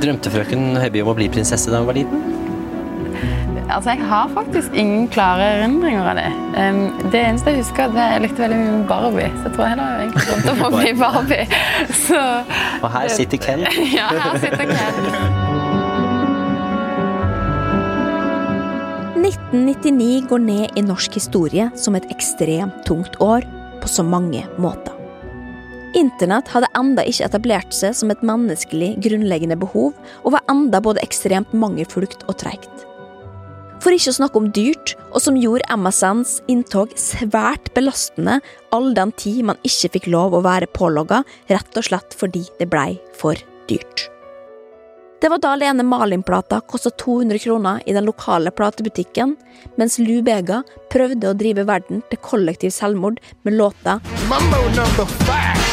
Drømte frøken Høiby om å bli prinsesse da hun var liten? Altså, Jeg har faktisk ingen klare erindringer av det. Um, det eneste jeg husker, det er jeg likte veldig mye Barbie. Så jeg tror jeg heller egentlig drømte om å bli Barbie. Så, Og her sitter Ken. ja, her sitter Ken. 1999 går ned i norsk historie som et ekstremt tungt år på så mange måter. Internett hadde enda ikke etablert seg som et menneskelig grunnleggende behov, og var enda både ekstremt mangelfullt og treigt. For ikke å snakke om dyrt, og som gjorde MSNs inntog svært belastende all den tid man ikke fikk lov å være pålogga, rett og slett fordi det blei for dyrt. Det var da Lene Malin-plata kosta 200 kroner i den lokale platebutikken, mens Lou Bega prøvde å drive verden til kollektiv selvmord med låta Mambo number five.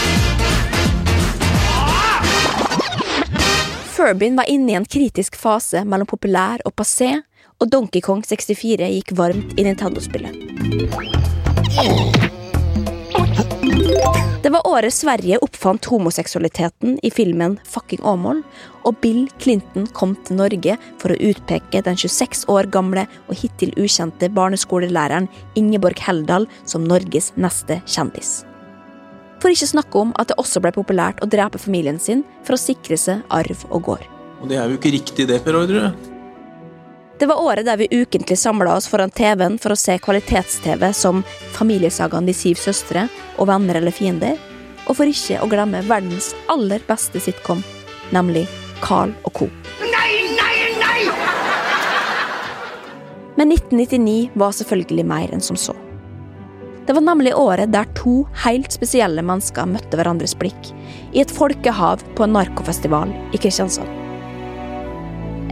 Furbin var inne i en kritisk fase mellom populær og passé, og Donkey Kong 64 gikk varmt i Nintendo-spillet. Det var året Sverige oppfant homoseksualiteten i filmen Fucking Åmål, og Bill Clinton kom til Norge for å utpeke den 26 år gamle og hittil ukjente barneskolelæreren Ingeborg Heldal som Norges neste kjendis. For ikke snakke om at det også ble populært å drepe familien sin for å sikre seg arv og gård. Og det er jo ikke riktig det, Per Ordre. Det var året der vi ukentlig samla oss foran TV-en for å se kvalitets-TV som Familiesagaen De syv søstre og Venner eller fiender, og for ikke å glemme verdens aller beste sitcom, nemlig Carl og co. Nei, nei, nei! Men 1999 var selvfølgelig mer enn som så. Det var nemlig året der to helt spesielle mennesker møtte hverandres blikk, i et folkehav på en narkofestival i Kristiansand.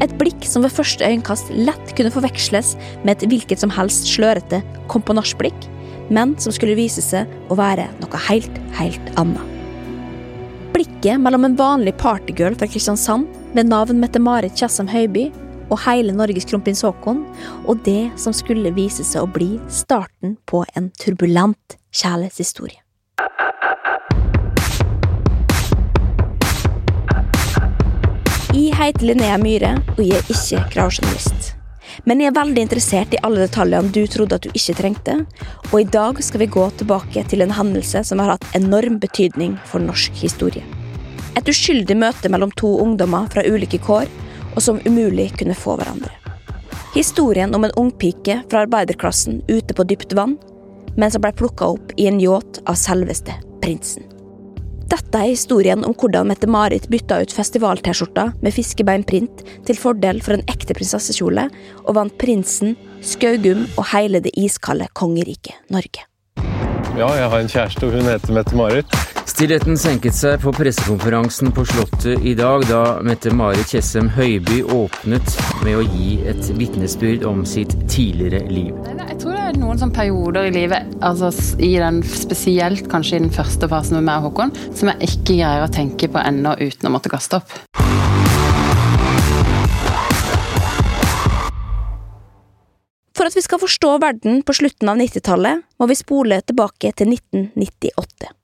Et blikk som ved første øyekast lett kunne forveksles med et hvilket som helst slørete komponasjblikk, men som skulle vise seg å være noe helt, helt annet. Blikket mellom en vanlig partygirl fra Kristiansand med navn Mette-Marit Tjessem Høiby og hele Norges kronprins Haakon, og det som skulle vise seg å bli starten på en turbulent kjærlighetshistorie. Jeg heter Linnea Myhre, og jeg er ikke kravjournalist. Men jeg er veldig interessert i alle detaljene du trodde at du ikke trengte, og i dag skal vi gå tilbake til en hendelse som har hatt enorm betydning for norsk historie. Et uskyldig møte mellom to ungdommer fra ulike kår, og som umulig kunne få hverandre. Historien om en ungpike fra arbeiderklassen ute på dypt vann, mens han ble plukka opp i en yacht av selveste prinsen. Dette er historien om hvordan Mette-Marit bytta ut festival-T-skjorta med fiskebeinprint til fordel for en ekte prinsessekjole, og vant prinsen, Skaugum og hele det iskalde kongeriket Norge. Ja, jeg har en kjæreste, og hun heter Mette-Marit. Stillheten senket seg på pressekonferansen på Slottet i dag, da Mette-Marit Tjessem Høiby åpnet med å gi et vitnesbyrd om sitt tidligere liv. Jeg tror det er noen sånne perioder i livet, altså i den, spesielt kanskje i den første fasen med meg og Håkon, som jeg ikke greier å tenke på ennå uten å måtte kaste opp. For at vi skal forstå verden på slutten av 90-tallet, må vi spole tilbake til 1998.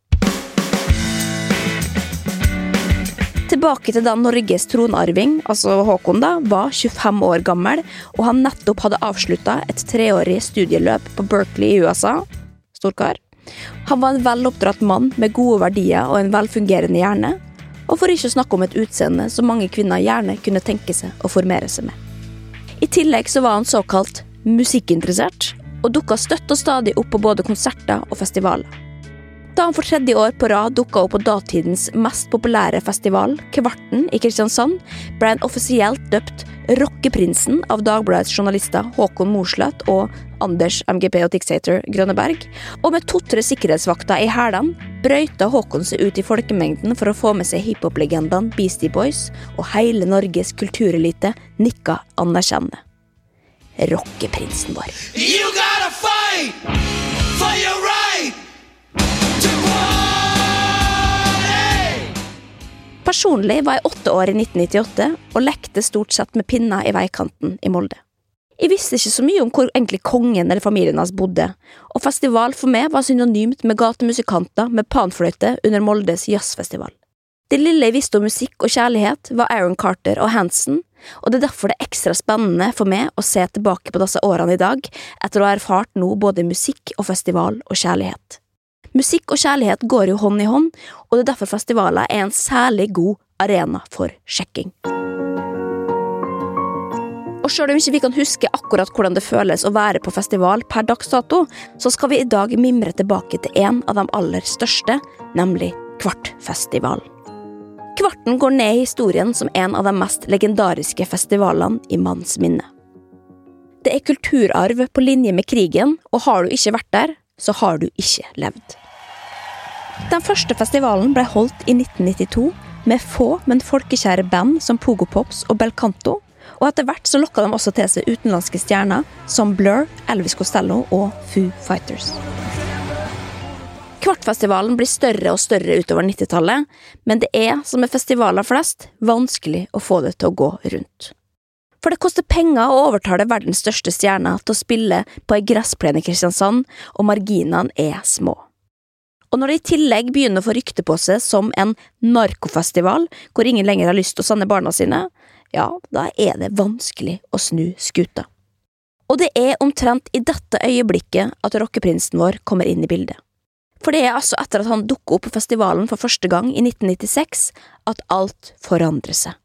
Tilbake til da Norges tronarving, altså Håkon, da, var 25 år gammel, og han nettopp hadde avslutta et treårig studieløp på Berkeley i USA. Storkar. Han var en veloppdratt mann med gode verdier og en velfungerende hjerne, og for ikke å snakke om et utseende som mange kvinner gjerne kunne tenke seg å formere seg med. I tillegg så var han såkalt musikkinteressert, og dukka støtt og stadig opp på både konserter og festivaler. Da han for tredje år på rad dukka opp på datidens mest populære festival, Kvarten i Kristiansand, ble han offisielt døpt Rockeprinsen av Dagbladets journalister Håkon Mosleth og Anders MGP og Tixator Grønneberg, og med to-tre sikkerhetsvakter i hælene brøyta Håkon seg ut i folkemengden for å få med seg hiphop-legendene Beastie Boys, og hele Norges kulturelite nikka anerkjennende. Rockeprinsen vår. You gotta fight for your right Personlig var jeg åtte år i 1998 og lekte stort sett med pinner i veikanten i Molde. Jeg visste ikke så mye om hvor egentlig kongen eller familien hans bodde, og festival for meg var synonymt med gatemusikanter med panfløyte under Moldes jazzfestival. Det lille jeg visste om musikk og kjærlighet, var Aaron Carter og Hansen, og det er derfor det er ekstra spennende for meg å se tilbake på disse årene i dag, etter å ha erfart nå både musikk og festival og kjærlighet. Musikk og kjærlighet går jo hånd i hånd, og det er derfor festivaler er en særlig god arena for sjekking. Og selv om ikke vi kan huske akkurat hvordan det føles å være på festival per dags dato, så skal vi i dag mimre tilbake til en av de aller største, nemlig Kvartfestivalen. Kvarten går ned i historien som en av de mest legendariske festivalene i manns minne. Det er kulturarv på linje med krigen, og har du ikke vært der, så har du ikke levd. Den første festivalen ble holdt i 1992 med få, men folkekjære band som Pogo Pops og Bel Canto, og etter hvert så lokka de også til seg utenlandske stjerner som Blur, Elvis Costello og Foo Fighters. Kvartfestivalen blir større og større utover 90-tallet, men det er, som med festivaler flest, vanskelig å få det til å gå rundt. For det koster penger å overtale verdens største stjerner til å spille på ei gressplen i Kristiansand, og marginene er små. Og når det i tillegg begynner å få rykte på seg som en narkofestival, hvor ingen lenger har lyst til å sende barna sine, ja, da er det vanskelig å snu skuta. Og det er omtrent i dette øyeblikket at rockeprinsen vår kommer inn i bildet. For det er altså etter at han dukker opp på festivalen for første gang i 1996 at alt forandrer seg.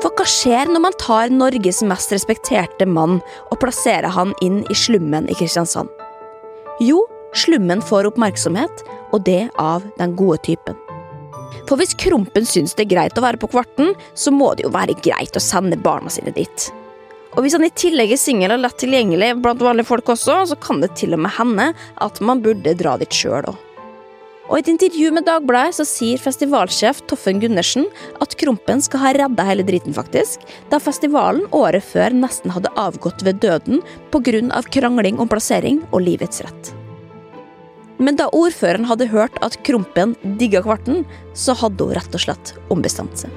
For hva skjer når man tar Norges mest respekterte mann og plasserer han inn i slummen i Kristiansand? Jo, slummen får oppmerksomhet, og det av den gode typen. For hvis Krompen syns det er greit å være på Kvarten, så må det jo være greit å sende barna sine dit. Og hvis han i tillegg er singel og lett tilgjengelig blant vanlige folk også, så kan det til og med hende at man burde dra dit sjøl òg. Og I et intervju med Dagbladet så sier festivalsjef Toffen Gundersen at Krompen skal ha redda hele driten, faktisk, da festivalen året før nesten hadde avgått ved døden pga. krangling om plassering og livets rett. Men da ordføreren hadde hørt at Krompen digga Kvarten, så hadde hun rett og slett ombestemt seg.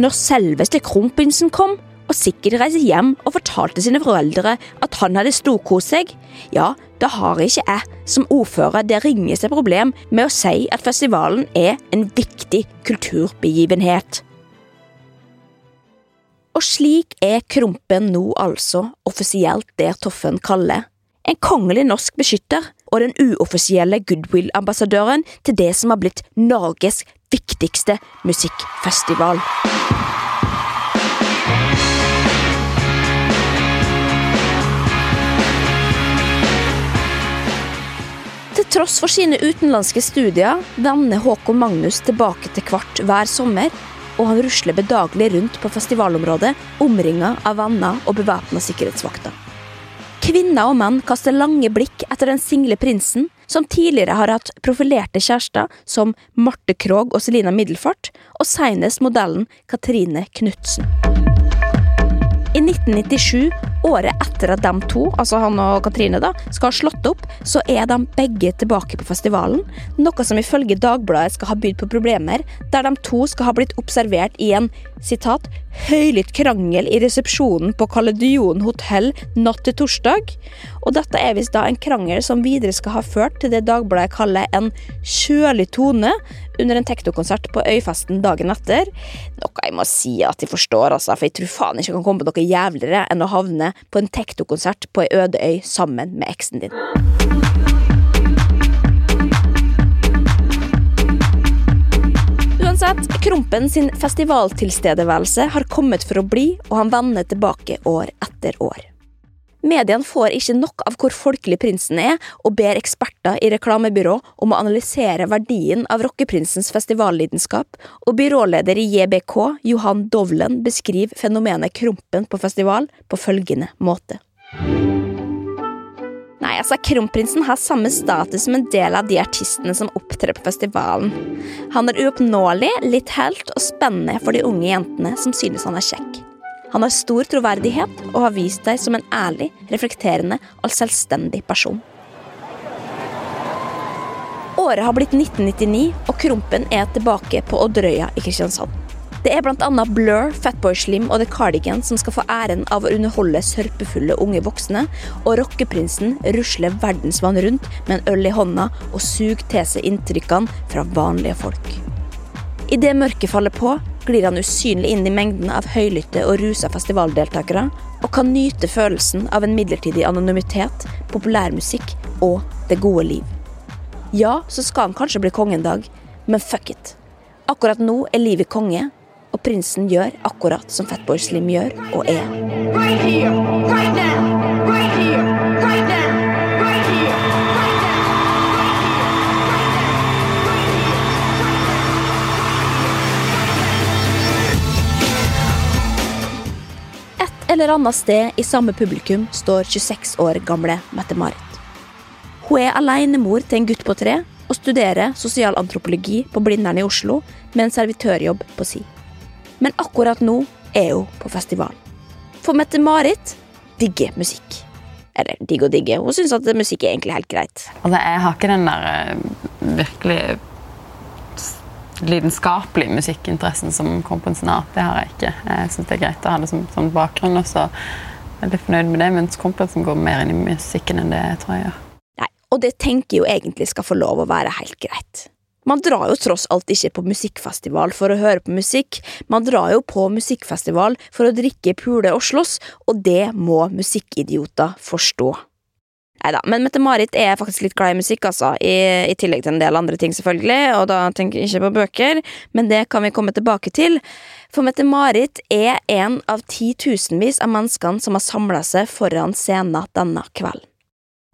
Når selveste Krompinsen kom, og sikkert reiste hjem og fortalte sine foreldre at han hadde storkost seg, ja, da har ikke jeg som ordfører det ringeste problem med å si at festivalen er en viktig kulturbegivenhet. Og slik er Krompen nå altså offisielt det Toffen kaller en kongelig norsk beskytter og den uoffisielle goodwill-ambassadøren til det som har blitt Norges viktigste musikkfestival. Til tross for sine utenlandske studier vender Håkon Magnus tilbake til Kvart hver sommer, og han rusler bedagelig rundt på festivalområdet omringa av venner og bevæpna sikkerhetsvakter. Kvinner og menn kaster lange blikk etter den single prinsen, som tidligere har hatt profilerte kjærester som Marte Krogh og Selina Middelfart, og senest modellen Katrine Knutsen. I 1997, året etter at de to, altså han og Katrine, da, skal ha slått opp, så er de begge tilbake på festivalen, noe som ifølge Dagbladet skal ha bydd på problemer, der de to skal ha blitt observert i en sitat, høylytt krangel i resepsjonen på Caledion hotell natt til torsdag. Og dette er visst da en krangel som videre skal ha ført til det Dagbladet kaller en kjølig tone, under en teknokonsert på Øyfesten dagen etter. Noe jeg må si at de forstår, altså, for jeg tror faen ikke kan komme på noe jævligere enn å havne på en teknokonsert på ei øde øy sammen med eksen din. Uansett, Krompen sin festivaltilstedeværelse har kommet for å bli, og han vender tilbake år etter år. Mediene får ikke nok av hvor folkelig prinsen er, og ber eksperter i reklamebyrå om å analysere verdien av rockeprinsens festivallidenskap, og byråleder i JBK, Johan Dovlen, beskriver fenomenet Krompen på festival på følgende måte. Nei, altså, Kronprinsen har samme status som en del av de artistene som opptrer på festivalen. Han er uoppnåelig, litt helt og spennende for de unge jentene som synes han er kjekk. Han har stor troverdighet og har vist seg som en ærlig, reflekterende og selvstendig person. Året har blitt 1999, og Krompen er tilbake på Odderøya i Kristiansand. Det er annet Blur, Fatboy Slim og The Cardigan som skal få æren av å underholde sørpefulle unge voksne, og rockeprinsen rusler verdensvann rundt med en øl i hånda og suger til seg inntrykkene fra vanlige folk. Idet mørket faller på, glir han usynlig inn i mengden av høylytte og rusa festivaldeltakere, og kan nyte følelsen av en midlertidig anonymitet, populærmusikk og det gode liv. Ja, så skal han kanskje bli konge en dag, men fuck it. Akkurat nå er livet konge, og prinsen gjør akkurat som Fatboy Slim gjør og er. Right here, right now, Eller annet sted i samme publikum står 26 år gamle Mette-Marit. Hun er alenemor til en gutt på tre og studerer sosialantropologi på Blindern i Oslo med en servitørjobb på si. Men akkurat nå er hun på festival. For Mette-Marit digger musikk. Eller digg og digge. Hun syns at musikk er egentlig helt greit. Altså, jeg har ikke den der eh, virkelig lidenskapelige musikkinteressen som kronprinsen har. Det har jeg ikke. Jeg syns det er greit å ha det som, som bakgrunn. Og så er litt fornøyd med det, mens kronprinsen går mer inn i musikken enn det jeg tror jeg gjør. Nei, og det tenker jeg jo egentlig skal få lov å være helt greit. Man drar jo tross alt ikke på musikkfestival for å høre på musikk, man drar jo på musikkfestival for å drikke, pule og slåss, og det må musikkidioter forstå. Neida, men Mette-Marit er faktisk litt glad i musikk, altså, i, i tillegg til en del andre ting, selvfølgelig, og da tenker jeg ikke på bøker, men det kan vi komme tilbake til. For Mette-Marit er en av titusenvis av menneskene som har samla seg foran scenen denne kvelden.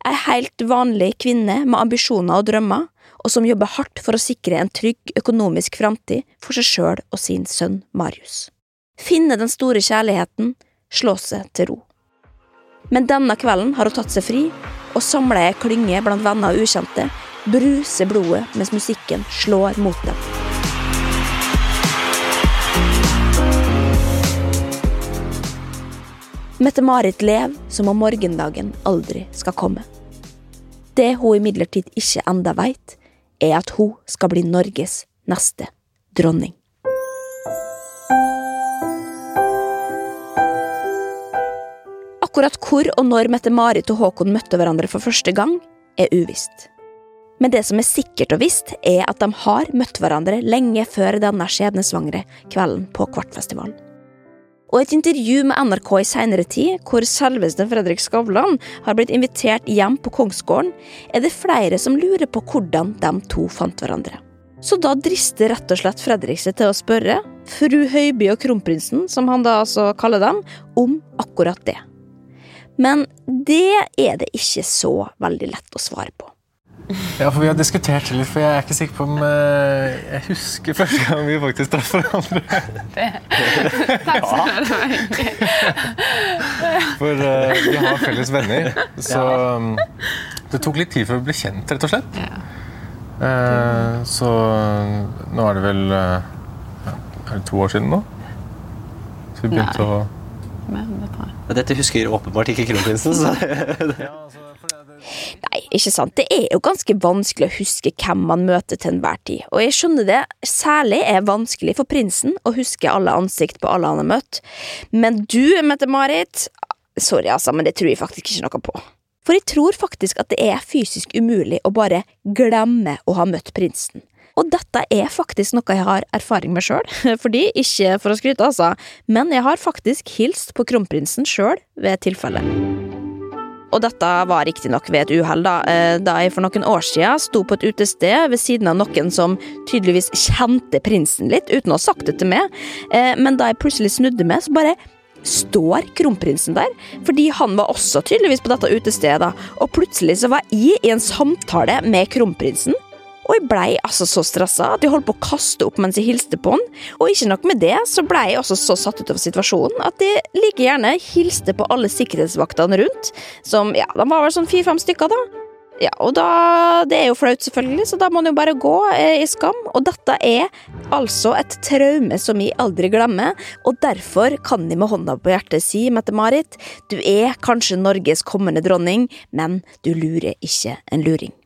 Ei helt vanlig kvinne med ambisjoner og drømmer, og som jobber hardt for å sikre en trygg økonomisk framtid for seg sjøl og sin sønn Marius. Finne den store kjærligheten, slå seg til ro. Men denne kvelden har hun tatt seg fri, og samla ei klynge blant venner og ukjente, bruser blodet mens musikken slår mot dem. Mette-Marit lever som om morgendagen aldri skal komme. Det hun imidlertid ikke enda veit, er at hun skal bli Norges neste dronning. Akkurat hvor og når Mette-Marit og Håkon møtte hverandre for første gang, er uvisst. Men det som er sikkert og visst, er at de har møtt hverandre lenge før denne skjebnesvangre kvelden på Kvartfestivalen. Og et intervju med NRK i seinere tid, hvor selveste Fredrik Skavlan har blitt invitert hjem på Kongsgården, er det flere som lurer på hvordan de to fant hverandre. Så da drister rett og slett Fredrik seg til å spørre fru Høiby og kronprinsen, som han da altså kaller dem, om akkurat det. Men det er det ikke så veldig lett å svare på. Ja, for Vi har diskutert det litt, for jeg er ikke sikker på om eh, Jeg husker første gang vi faktisk traff hverandre. Takk skal du ha. For uh, vi har felles venner. Så um, det tok litt tid før vi ble kjent, rett og slett. Uh, så nå er det vel uh, Er det to år siden nå? Så vi begynte Nei. å Mer enn det, tror jeg. Dette husker åpenbart ikke kronprinsen. Så Nei, ikke sant. Det er jo ganske vanskelig å huske hvem man møter til enhver tid. Og jeg skjønner det særlig er vanskelig for prinsen å huske alle ansikt på alle han har møtt. Men du, Mette-Marit Sorry, altså, men det tror jeg faktisk ikke noe på. For jeg tror faktisk at det er fysisk umulig å bare glemme å ha møtt prinsen. Og dette er faktisk noe jeg har erfaring med sjøl, fordi, ikke for å skryte, altså, men jeg har faktisk hilst på kronprinsen sjøl ved tilfelle. Og dette var riktignok ved et uhell, da, eh, da jeg for noen år siden sto på et utested ved siden av noen som tydeligvis kjente prinsen litt, uten å ha sagt det til meg, Eh, men da jeg plutselig snudde meg, så bare står kronprinsen der, fordi han var også tydeligvis på dette utestedet, og plutselig så var jeg i en samtale med kronprinsen, og jeg blei altså så stressa at jeg holdt på å kaste opp mens jeg hilste på han. Og ikke nok med det, så blei jeg også så satt ut av situasjonen at jeg like gjerne hilste på alle sikkerhetsvaktene rundt, som ja, de var vel sånn fire-fem stykker, da. Ja, og da Det er jo flaut, selvfølgelig, så da må man jo bare gå eh, i skam. Og dette er altså et traume som jeg aldri glemmer, og derfor kan jeg med hånda på hjertet si, Mette-Marit, du er kanskje Norges kommende dronning, men du lurer ikke en luring.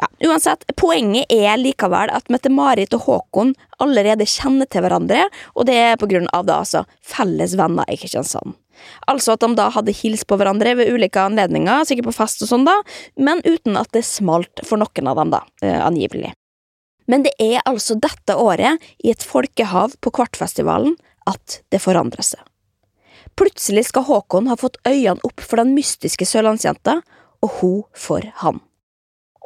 Ja, uansett, Poenget er likevel at Mette-Marit og Håkon allerede kjenner til hverandre, og det er på grunn av da, altså, felles venner i Kristiansand. Altså at de da hadde hilst på hverandre ved ulike anledninger, sikkert på fest og sånn, da, men uten at det smalt for noen av dem, da, eh, angivelig. Men det er altså dette året, i et folkehav på Kvartfestivalen, at det forandrer seg. Plutselig skal Håkon ha fått øynene opp for den mystiske sørlandsjenta, og hun for han.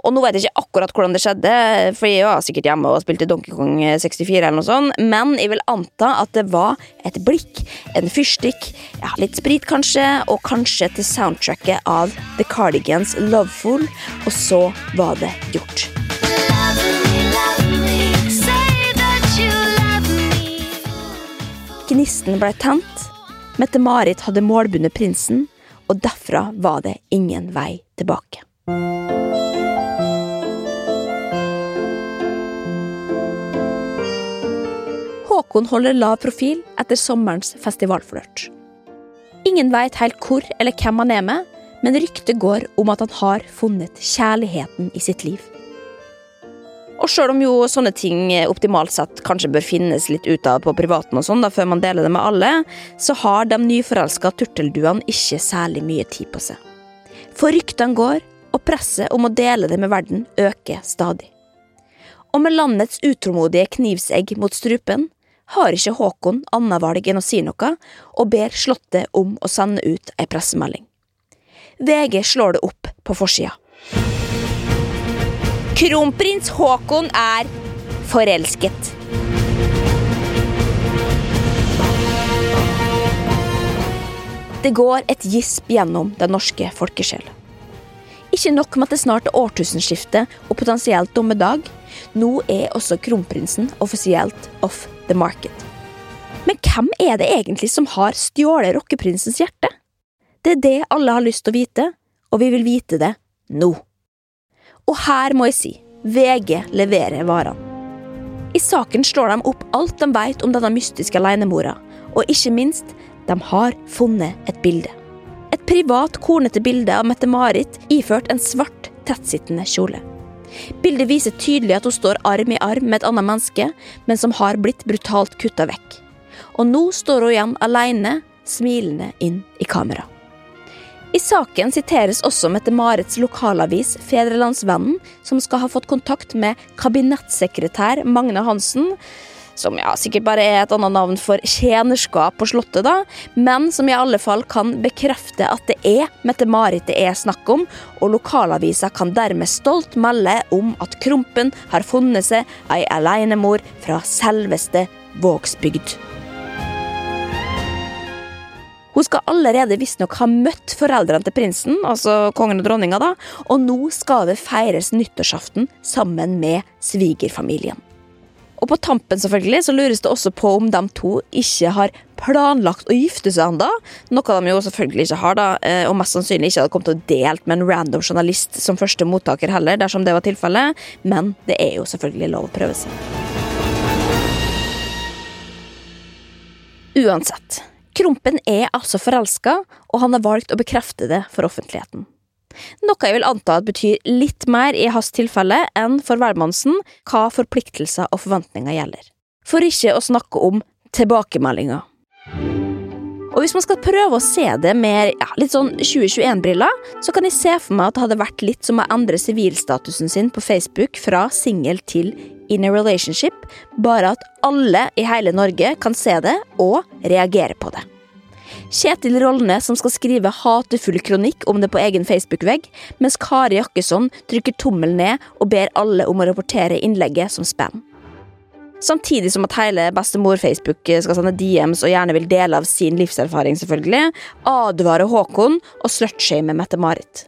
Og nå vet jeg ikke akkurat hvordan det skjedde, for jeg var sikkert hjemme og spilte Donkey Kong 64, eller noe sånt, men jeg vil anta at det var et blikk, en fyrstikk, ja, litt sprit kanskje, og kanskje til soundtracket av The Cardigans Loveful, og så var det gjort. Gnisten ble tent, Mette-Marit hadde målbundet prinsen, og derfra var det ingen vei tilbake. Håkon holder lav profil etter sommerens festivalflørt. Ingen veit helt hvor eller hvem han er med, men ryktet går om at han har funnet kjærligheten i sitt liv. Og sjøl om jo sånne ting optimalt sett kanskje bør finnes litt ut av på privaten og sånn da, før man deler det med alle, så har de nyforelska turtelduene ikke særlig mye tid på seg. For ryktene går, og presset om å dele det med verden øker stadig. Og med landets utålmodige knivsegg mot strupen har ikke Håkon annet valg enn å si noe, og ber Slottet om å sende ut ei pressemelding. VG slår det opp på forsida. Kronprins Håkon er forelsket. Det går et gisp gjennom den norske folkesjel. Ikke nok med at det snart er årtusenskifte og potensielt dommedag, nå er også kronprinsen offisielt off the market. Men hvem er det egentlig som har stjålet rockeprinsens hjerte? Det er det alle har lyst til å vite, og vi vil vite det nå. Og her må jeg si, VG leverer varene. I saken slår de opp alt de vet om denne mystiske alenemora, og ikke minst, de har funnet et bilde. Et privat, kornete bilde av Mette-Marit iført en svart, tettsittende kjole. Bildet viser tydelig at hun står arm i arm med et annet menneske, men som har blitt brutalt kutta vekk. Og nå står hun igjen alene, smilende inn i kamera. I saken siteres også Mette-Marits lokalavis Fedrelandsvennen, som skal ha fått kontakt med kabinettsekretær Magne Hansen, som ja, sikkert bare er et annet navn for tjenerskap på Slottet, da, men som i alle fall kan bekrefte at det er Mette-Marit det er snakk om, og lokalavisa kan dermed stolt melde om at Krompen har funnet seg ei alenemor fra selveste Vågsbygd. Hun skal allerede visstnok ha møtt foreldrene til prinsen, altså kongen og dronninga, da, og nå skal det feires nyttårsaften sammen med svigerfamilien. Og på tampen selvfølgelig så lures det også på om de to ikke har planlagt å gifte seg ennå. Noe de jo selvfølgelig ikke har, da, eh, og mest sannsynlig ikke hadde kommet til å delt med en random journalist som første mottaker heller, dersom det var tilfellet. Men det er jo selvfølgelig lov å prøve seg. Uansett. Krompen er altså forelska, og han har valgt å bekrefte det for offentligheten. Noe jeg vil anta at betyr litt mer i hans tilfelle enn for hvermannsen hva forpliktelser og forventninger gjelder. For ikke å snakke om tilbakemeldinger. Og hvis man skal prøve å se det med ja, litt sånn 2021-briller, så kan jeg se for meg at det hadde vært litt som å endre sivilstatusen sin på Facebook fra singel til in a relationship, bare at alle i hele Norge kan se det og reagere på det. Kjetil Rollne som skal skrive hatefull kronikk om det på egen Facebook-vegg, mens Kari Jakkesson trykker tommel ned og ber alle om å rapportere innlegget som spam. Samtidig som at hele bestemor-Facebook skal sende DMs og gjerne vil dele av sin livserfaring, selvfølgelig, advarer Håkon og slutshamer Mette-Marit.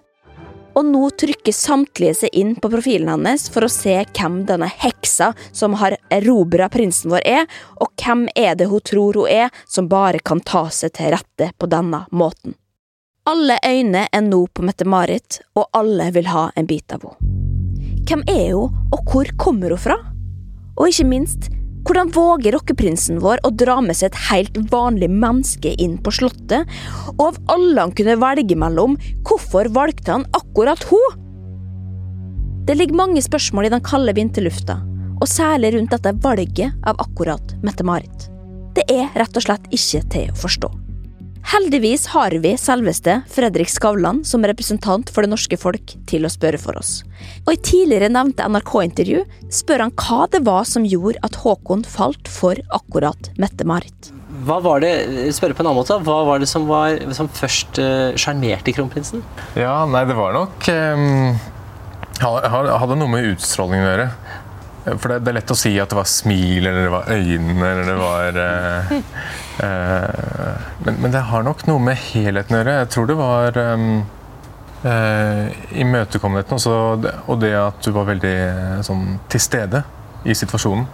Og nå trykker samtlige seg inn på profilen hennes for å se hvem denne heksa som har erobra prinsen vår, er, og hvem er det hun tror hun er, som bare kan ta seg til rette på denne måten. Alle øyne er nå på Mette-Marit, og alle vil ha en bit av henne. Hvem er hun, og hvor kommer hun fra? Og ikke minst, hvordan våger rockeprinsen vår å dra med seg et helt vanlig menneske inn på Slottet? Og av alle han kunne velge mellom, hvorfor valgte han akkurat hun? Det ligger mange spørsmål i den kalde vinterlufta, og særlig rundt dette valget av akkurat Mette-Marit. Det er rett og slett ikke til å forstå. Heldigvis har vi selveste Fredrik Skavlan som representant for det norske folk til å spørre for oss. Og i tidligere nevnte NRK-intervju spør han hva det var som gjorde at Håkon falt for akkurat Mette-Marit. Hva var det spørre på en annen måte, hva var det som, var, som først sjarmerte uh, kronprinsen? Ja, nei, det var nok um, Hadde noe med utstrålingen å gjøre. For det, det er lett å si at det var smil, eller det var øynene, eller det var uh, uh, men, men det har nok noe med helheten å gjøre. Jeg tror det var um, uh, imøtekommenheten også, og det at du var veldig eh, sånn, til stede i situasjonen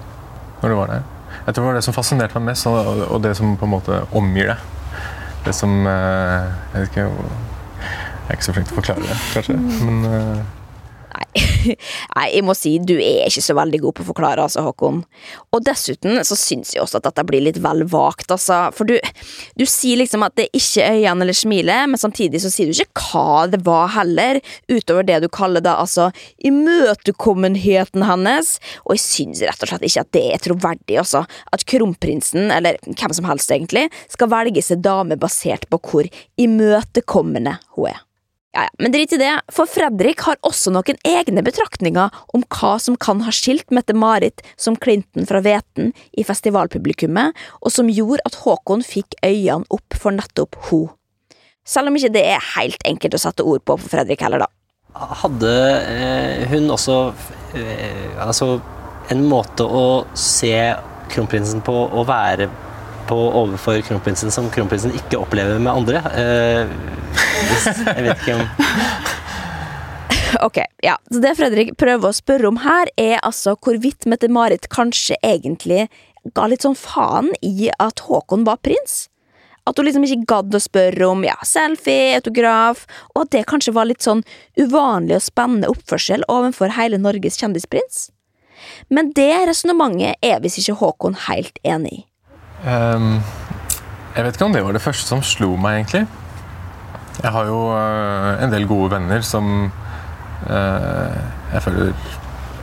når du var der. Jeg tror det var det som fascinerte meg mest, og, og det som på en måte omgir deg. Det som eh, Jeg vet ikke Jeg er ikke så flink til å forklare det, kanskje. Men eh, Nei, jeg må si du er ikke så veldig god på å forklare, altså, Håkon. Og dessuten så syns jeg også at dette blir litt vel vagt, altså. For du, du sier liksom at det ikke er øynene eller smilet, men samtidig så sier du ikke hva det var heller, utover det du kaller da altså imøtekommenheten hennes. Og jeg syns rett og slett ikke at det er troverdig, altså. At kronprinsen, eller hvem som helst egentlig, skal velge seg dame basert på hvor imøtekommende hun er. Ja, ja, men drit i det, for Fredrik har også noen egne betraktninger om hva som kan ha skilt Mette-Marit som Clinton fra Veten i festivalpublikummet, og som gjorde at Håkon fikk øynene opp for nettopp ho. Selv om ikke det er helt enkelt å sette ord på for Fredrik heller, da. Hadde eh, hun også eh, altså en måte å se kronprinsen på og være på overfor kronprinsen som kronprinsen ikke opplever med andre? Eh, jeg vet ikke om Ok, ja, så Det Fredrik prøver å spørre om her, er altså hvorvidt Mette-Marit kanskje egentlig ga litt sånn faen i at Håkon var prins? At hun liksom ikke gadd å spørre om ja, selfie, autograf, og at det kanskje var litt sånn uvanlig og spennende oppførsel overfor hele Norges kjendisprins? Men det resonnementet er visst ikke Håkon helt enig i. Ehm, jeg vet ikke om det var det første som slo meg, egentlig. Jeg har jo uh, en del gode venner som uh, jeg føler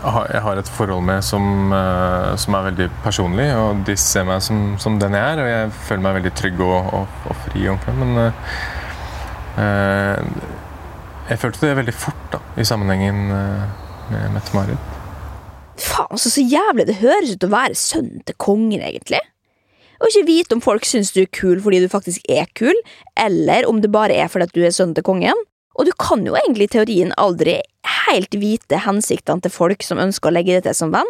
jeg har et forhold med som, uh, som er veldig personlig. Og de ser meg som, som den jeg er, og jeg føler meg veldig trygg og, og, og fri. ordentlig. Men jeg følte det veldig fort da, i sammenhengen med Mette-Marit. Faen, så, så jævlig det høres ut å være sønnen til kongen, egentlig. Og ikke vite om folk syns du er kul fordi du faktisk er kul, eller om det bare er fordi du er sønnen til kongen. Og du kan jo egentlig i teorien aldri helt vite hensiktene til folk som ønsker å legge det til som venn.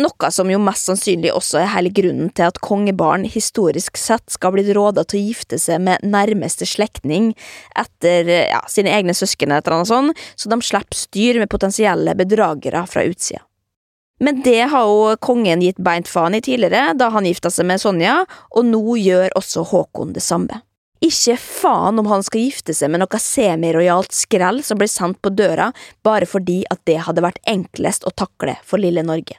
Noe som jo mest sannsynlig også er hele grunnen til at kongebarn historisk sett skal blitt råda til å gifte seg med nærmeste slektning etter ja, sine egne søsken, eller noe sånt, så de slipper styr med potensielle bedragere fra utsida. Men det har jo kongen gitt beint faen i tidligere, da han gifta seg med Sonja, og nå gjør også Håkon det samme. Ikke faen om han skal gifte seg med noe semirojalt skrell som blir sendt på døra bare fordi at det hadde vært enklest å takle for lille Norge.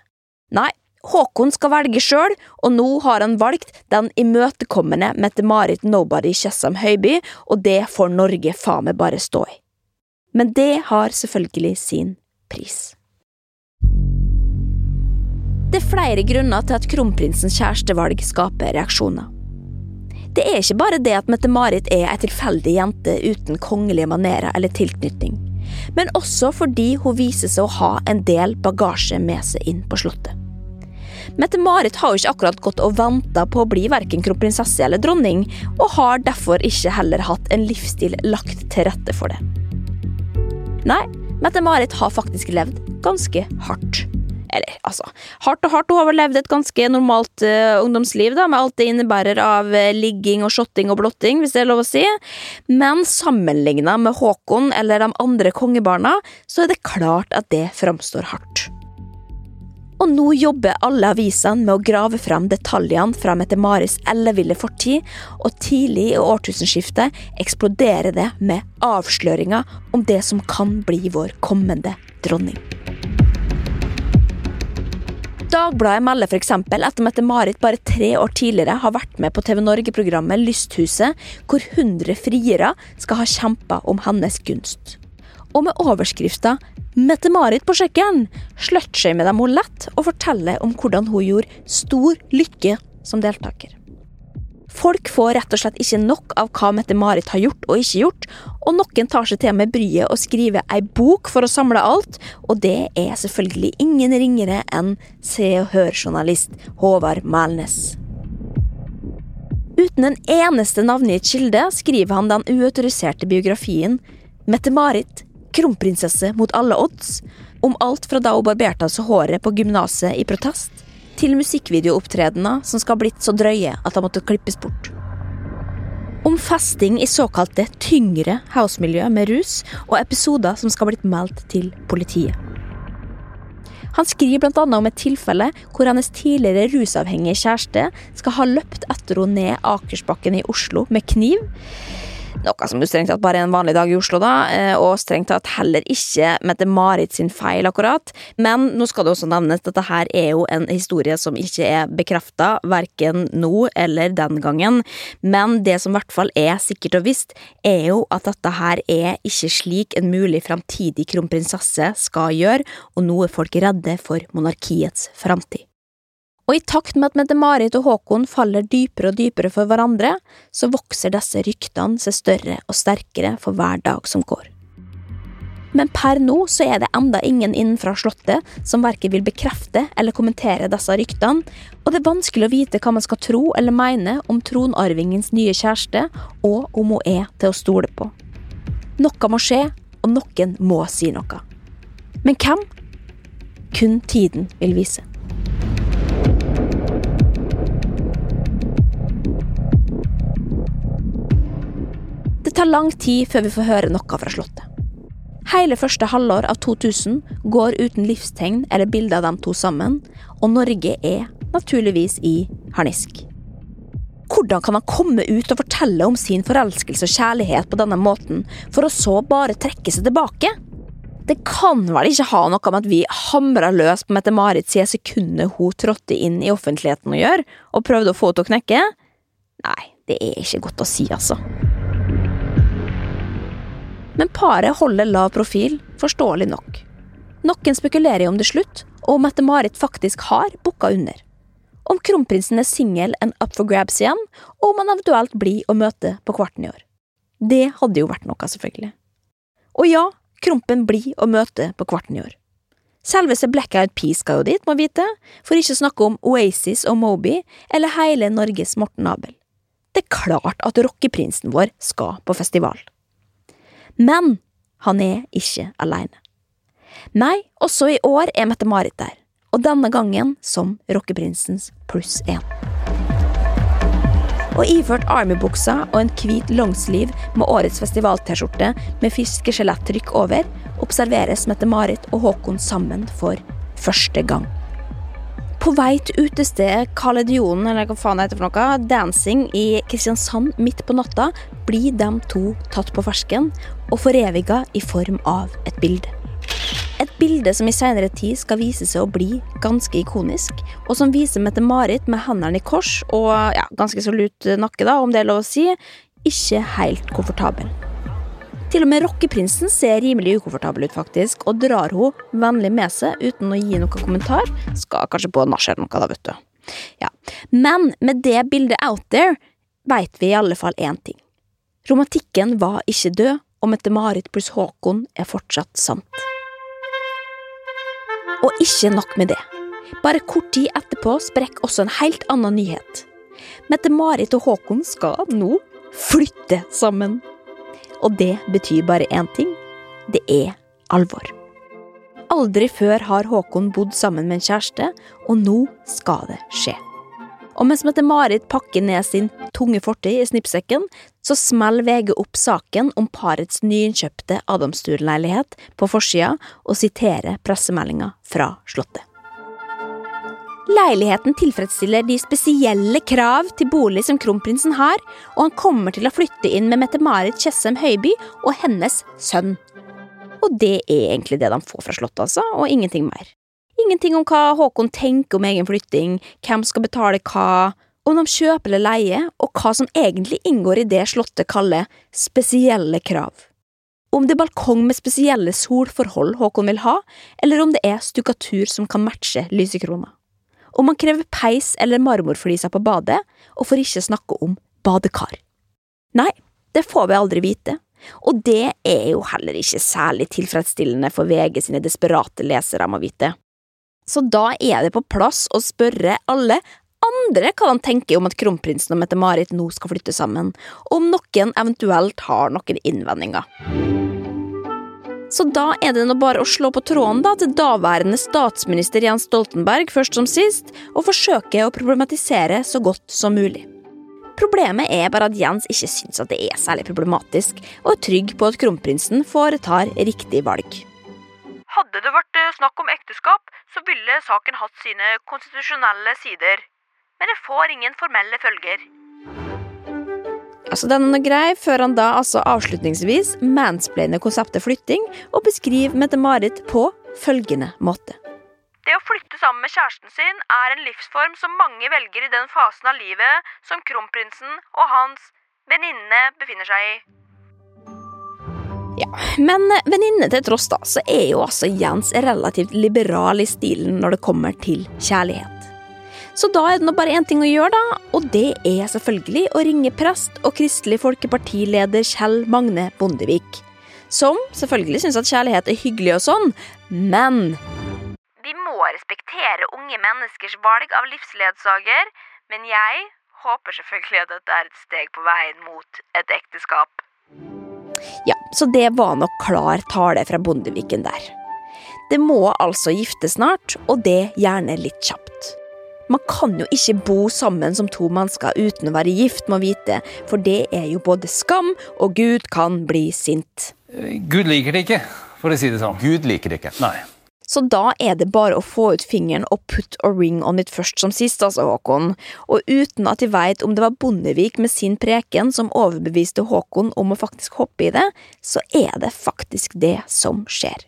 Nei, Håkon skal velge sjøl, og nå har han valgt den imøtekommende Mette-Marit Nobody Tjessem Høiby, og det får Norge faen meg bare stå i. Men det har selvfølgelig sin pris. Det er flere grunner til at kronprinsens kjærestevalg skaper reaksjoner. Det er ikke bare det at Mette-Marit er ei tilfeldig jente uten kongelige manerer eller tilknytning, men også fordi hun viser seg å ha en del bagasje med seg inn på slottet. Mette-Marit har jo ikke akkurat gått og venta på å bli verken kronprinsesse eller dronning, og har derfor ikke heller hatt en livsstil lagt til rette for det. Nei, Mette-Marit har faktisk levd ganske hardt. Eller, altså, hardt og hardt. Hun har vel levd et ganske normalt uh, ungdomsliv, da, med alt det innebærer av uh, ligging og shotting og blotting, hvis det er lov å si. Men sammenligna med Håkon eller de andre kongebarna, så er det klart at det framstår hardt. Og nå jobber alle avisene med å grave fram detaljene fra Mette-Maris elleville fortid, og tidlig i årtusenskiftet eksploderer det med avsløringer om det som kan bli vår kommende dronning. Dagbladet melder f.eks. at Mette-Marit bare tre år tidligere har vært med på TV Norge-programmet Lysthuset, hvor 100 friere skal ha kjempa om hennes gunst. og med overskrifta 'Mette-Marit på kjøkken' slutshamer dem henne lett og forteller om hvordan hun gjorde stor lykke som deltaker. Folk får rett og slett ikke nok av hva Mette-Marit har gjort og ikke gjort, og noen tar seg til med bryet å skrive ei bok for å samle alt, og det er selvfølgelig ingen ringere enn Se og Hør-journalist Håvard Mælnes. Uten en eneste navngitt kilde skriver han den uautoriserte biografien Mette-Marit, kronprinsesse mot alle odds, om alt fra da hun barberte av seg håret på gymnaset i protest, til musikkvideoopptredener som skal ha blitt så drøye at de måtte klippes bort. Om festing i såkalte tyngre housemiljø med rus, og episoder som skal ha blitt meldt til politiet. Han skriver annet om et tilfelle hvor hennes tidligere rusavhengige kjæreste skal ha løpt etter henne ned Akersbakken i Oslo med kniv. Noe som jo strengt tatt bare er en vanlig dag i Oslo, da, eh, og strengt tatt heller ikke Mette-Marit sin feil, akkurat. Men nå skal det også nevnes at dette her er jo en historie som ikke er bekrefta, verken nå eller den gangen. Men det som i hvert fall er sikkert og visst, er jo at dette her er ikke slik en mulig framtidig kronprinsesse skal gjøre, og nå er folk redde for monarkiets framtid. Og i takt med at Mette-Marit og Håkon faller dypere og dypere for hverandre, så vokser disse ryktene seg større og sterkere for hver dag som går. Men per nå så er det enda ingen innenfra slottet som verken vil bekrefte eller kommentere disse ryktene, og det er vanskelig å vite hva man skal tro eller mene om tronarvingens nye kjæreste, og om hun er til å stole på. Noe må skje, og noen må si noe. Men hvem? Kun tiden vil vise. Det tar lang tid før vi får høre noe fra Slottet. Hele første halvår av 2000 går uten livstegn eller bilde av dem to sammen, og Norge er naturligvis i harnisk. Hvordan kan han komme ut og fortelle om sin forelskelse og kjærlighet på denne måten, for å så bare trekke seg tilbake? Det kan vel ikke ha noe med at vi hamra løs på Mette-Marit siden sekundet hun trådte inn i offentligheten å gjøre, og prøvde å få henne til å knekke? Nei, det er ikke godt å si, altså. Men paret holder lav profil, forståelig nok. Noen spekulerer om det slutt, og om Mette-Marit faktisk har booka under. Om kronprinsen er singel and up for grabs igjen, og om han eventuelt blir å møte på kvarten i år. Det hadde jo vært noe, selvfølgelig. Og ja, Krompen blir å møte på kvarten i år. Selveste Black Eyed Peas skal jo dit, må vite, for ikke å snakke om Oasis og Moby, eller hele Norges Morten Abel. Det er klart at rockeprinsen vår skal på festival. Men han er ikke alene. Nei, også i år er Mette-Marit der, og denne gangen som rockeprinsens pluss én. Og iført Army-buksa og en hvit longsleeve med årets festival-T-skjorte med fiskeskjelettrykk over, observeres Mette-Marit og Håkon sammen for første gang. På vei til utestedet Kaledionen, eller hva faen det heter for noe, Dancing i Kristiansand midt på natta, blir de to tatt på fersken og foreviga i form av et bilde. Et bilde som i senere tid skal vise seg å bli ganske ikonisk, og som viser Mette-Marit med hendene i kors og ja, ganske så lut nakke, da, om det er lov å si, ikke helt komfortabel. Til og med rockeprinsen ser rimelig ukomfortabel ut, faktisk, og drar hun vennlig med seg uten å gi noen kommentar. Skal kanskje på nach eller noe, da, vet du. Ja. Men med det bildet out there veit vi i alle fall én ting. Romantikken var ikke død, og Mette-Marit pluss Håkon er fortsatt sant. Og ikke nok med det. Bare kort tid etterpå sprekker også en helt annen nyhet. Mette-Marit og Håkon skal nå flytte sammen. Og det betyr bare én ting. Det er alvor. Aldri før har Håkon bodd sammen med en kjæreste, og nå skal det skje. Og mens Mette-Marit pakker ned sin tunge fortid i snippsekken, så smeller VG opp saken om parets nyinnkjøpte Adamstuen-leilighet på forsida og siterer pressemeldinga fra Slottet. Leiligheten tilfredsstiller de spesielle krav til bolig som kronprinsen har, og han kommer til å flytte inn med Mette-Marit Tjessem Høiby og hennes sønn. Og det er egentlig det de får fra Slottet, altså, og ingenting mer. Ingenting om hva Håkon tenker om egen flytting, hvem skal betale hva, om de kjøper eller leier, og hva som egentlig inngår i det Slottet kaller spesielle krav. Om det er balkong med spesielle solforhold Håkon vil ha, eller om det er stukatur som kan matche lysekrona. Om man krever peis eller marmorfliser på badet, og for ikke snakke om badekar. Nei, det får vi aldri vite, og det er jo heller ikke særlig tilfredsstillende for VG sine desperate lesere, må vite. Så da er det på plass å spørre alle andre hva de tenker om at kronprinsen og Mette-Marit nå skal flytte sammen, og om noen eventuelt har noen innvendinger. Så da er det nå bare å slå på tråden da til daværende statsminister Jens Stoltenberg først som sist, og forsøke å problematisere så godt som mulig. Problemet er bare at Jens ikke syns at det er særlig problematisk, og er trygg på at kronprinsen foretar riktig valg. Hadde det vært eh, snakk om ekteskap, så ville saken hatt sine konstitusjonelle sider. Men det får ingen formelle følger. Altså, den er grei, før han da altså avslutningsvis mansplainer konseptet flytting og beskriver Mette-Marit på følgende måte. Det å flytte sammen med kjæresten sin er en livsform som mange velger i den fasen av livet som kronprinsen og hans venninne befinner seg i. Ja, men venninne til tross, da, så er jo altså Jens relativt liberal i stilen når det kommer til kjærlighet. Så da er det nå bare én ting å gjøre, da, og det er selvfølgelig å ringe prest og Kristelig Folkepartileder Kjell Magne Bondevik. Som selvfølgelig syns at kjærlighet er hyggelig og sånn, men Vi må respektere unge menneskers valg av livsledsager, men jeg håper selvfølgelig at dette er et steg på veien mot et ekteskap. Ja, så det var nok klar tale fra Bondeviken der. Det må altså gifte snart, og det gjerne litt kjapt. Man kan jo ikke bo sammen som to mennesker uten å være gift, må vite, for det er jo både skam, og Gud kan bli sint. Gud liker det ikke, for å si det sånn. Gud liker det ikke. Nei. Så da er det bare å få ut fingeren og put a ring on it først som sist, altså, Håkon. Og uten at de veit om det var Bondevik med sin preken som overbeviste Håkon om å faktisk hoppe i det, så er det faktisk det som skjer.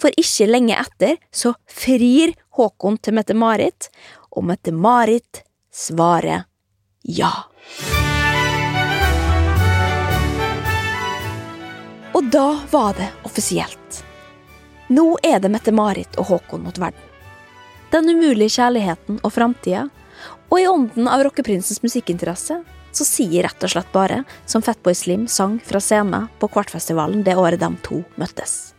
For ikke lenge etter så frir Håkon til Mette-Marit, og Mette-Marit svarer ja. Og da var det offisielt. Nå er det Mette-Marit og Håkon mot verden. Den umulige kjærligheten og framtida, og i ånden av rockeprinsens musikkinteresse, så sier rett og slett bare, som Fatboy Slim sang fra scenen på Kvartfestivalen det året de to møttes.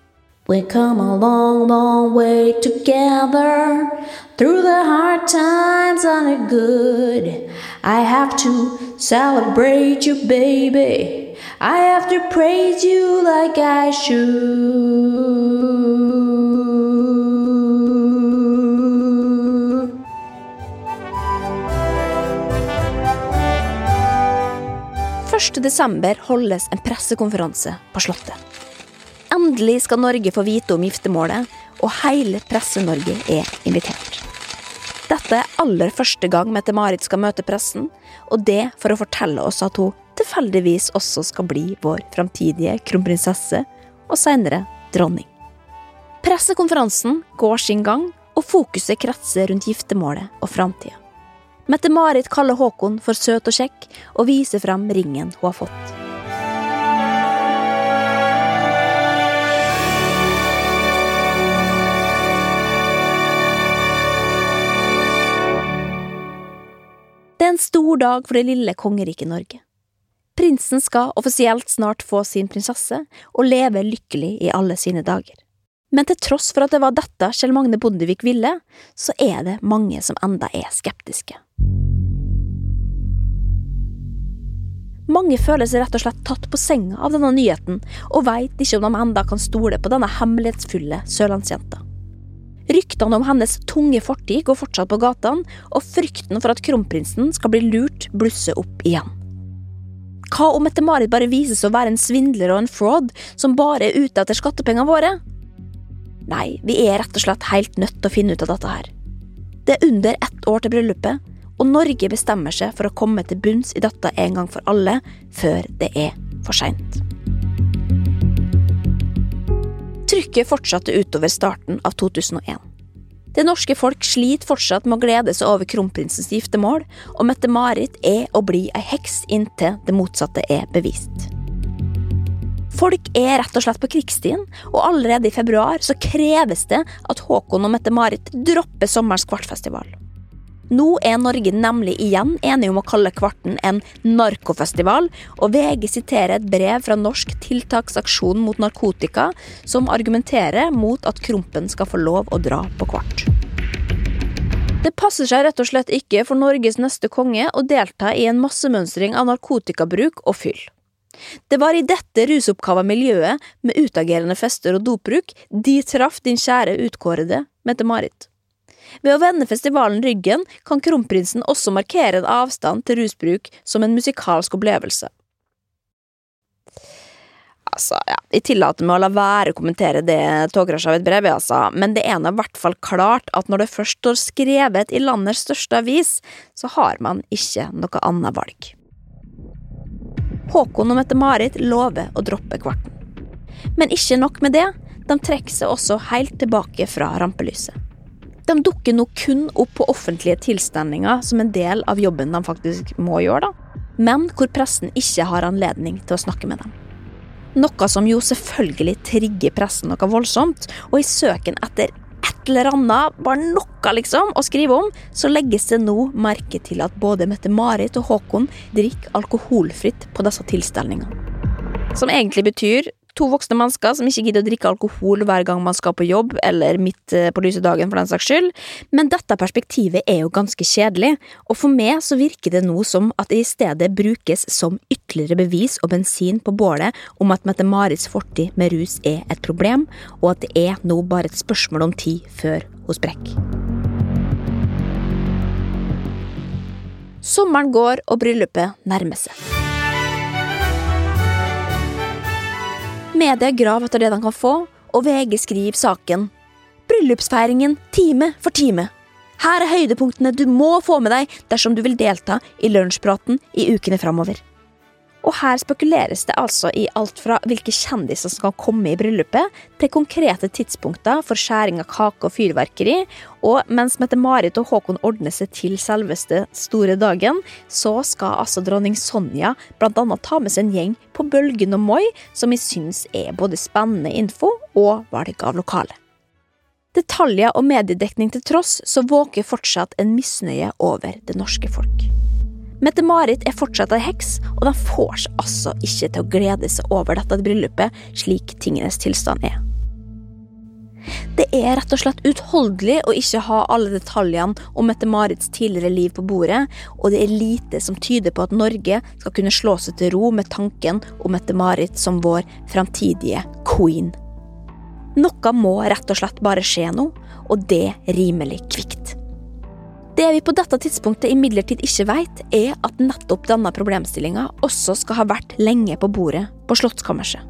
We come a long, long way together Through the hard times and the good I have to celebrate you, baby I have to praise you like I should 1. desember holdes en pressekonferanse på Slottet. Endelig skal Norge få vite om giftermålet, og hele Presse-Norge er invitert. Dette er aller første gang Mette-Marit skal møte pressen, og det for å fortelle oss at hun tilfeldigvis også skal bli vår framtidige kronprinsesse, og senere dronning. Pressekonferansen går sin gang, og fokuset kretser rundt giftermålet og framtida. Mette-Marit kaller Håkon for søt og kjekk, og viser frem ringen hun har fått. Stor dag for det lille kongeriket Norge. Prinsen skal offisielt snart få sin prinsesse og leve lykkelig i alle sine dager. Men til tross for at det var dette Kjell Magne Bondevik ville, så er det mange som enda er skeptiske. Mange føler seg rett og slett tatt på senga av denne nyheten, og veit ikke om de enda kan stole på denne hemmelighetsfulle sørlandsjenta. Ryktene om hennes tunge fortid går fortsatt på gatene, og frykten for at kronprinsen skal bli lurt, blusser opp igjen. Hva om Mette-Marit bare vises å være en svindler og en fraud som bare er ute etter skattepengene våre? Nei, vi er rett og slett helt nødt til å finne ut av dette her. Det er under ett år til bryllupet, og Norge bestemmer seg for å komme til bunns i dette en gang for alle, før det er for seint. Trykket fortsatte utover starten av 2001. Det norske folk sliter fortsatt med å glede seg over kronprinsens giftermål, og Mette-Marit er å bli ei heks inntil det motsatte er bevist. Folk er rett og slett på krigsstien, og allerede i februar så kreves det at Håkon og Mette-Marit dropper sommerens kvartfestival. Nå er Norge nemlig igjen enige om å kalle kvarten en narkofestival, og VG siterer et brev fra Norsk tiltaksaksjon mot narkotika som argumenterer mot at Krompen skal få lov å dra på kvart. Det passer seg rett og slett ikke for Norges neste konge å delta i en massemønstring av narkotikabruk og fyll. Det var i dette rusoppkava miljøet med utagerende fester og dopbruk de traff din kjære utkårede Mette-Marit. Ved å vende festivalen ryggen kan kronprinsen også markere en avstand til rusbruk som en musikalsk opplevelse. Altså, ja, Jeg tillater meg å la være å kommentere det togkrasjet av et brev, altså, men det er nå i hvert fall klart at når det først står skrevet i landets største avis, så har man ikke noe annet valg. Håkon og Mette-Marit lover å droppe kvarten. Men ikke nok med det, de trekker seg også helt tilbake fra rampelyset. De dukker nå kun opp på offentlige tilstelninger som en del av jobben de faktisk må gjøre, da. men hvor pressen ikke har anledning til å snakke med dem. Noe som jo selvfølgelig trigger pressen noe voldsomt, og i søken etter et eller annet, bare noe liksom, å skrive om, så legges det nå merke til at både Mette-Marit og Håkon drikker alkoholfritt på disse tilstelningene. Som egentlig betyr to voksne mennesker som ikke gidder å drikke alkohol hver gang man skal på jobb, eller midt eh, på lyse dagen for den saks skyld, men dette perspektivet er jo ganske kjedelig, og for meg så virker det nå som at det i stedet brukes som ytterligere bevis og bensin på bålet om at Mette-Marits fortid med rus er et problem, og at det er nå bare et spørsmål om tid før hun sprekker. Sommeren går, og bryllupet nærmer seg. Media graver etter det de kan få, og VG skriver saken. Bryllupsfeiringen time for time. Her er høydepunktene du må få med deg dersom du vil delta i lunsjpraten i ukene framover. Og her spekuleres det altså i alt fra hvilke kjendiser som skal komme i bryllupet, til konkrete tidspunkter for skjæring av kake og fyrverkeri, og mens Mette-Marit og Håkon ordner seg til selveste store dagen, så skal altså dronning Sonja annet ta med seg en gjeng på Bølgen og Moi, som vi syns er både spennende info og valg av lokale. Detaljer og mediedekning til tross, så våker fortsatt en misnøye over det norske folk. Mette-Marit er fortsatt ei heks, og de får seg altså ikke til å glede seg over dette bryllupet slik tingenes tilstand er. Det er rett og slett utholdelig å ikke ha alle detaljene om Mette-Marits tidligere liv på bordet, og det er lite som tyder på at Norge skal kunne slå seg til ro med tanken om Mette-Marit som vår framtidige queen. Noe må rett og slett bare skje nå, og det rimelig kvikt. Det vi på dette tidspunktet imidlertid ikke vet, er at nettopp denne problemstillinga også skal ha vært lenge på bordet på Slottskammerset.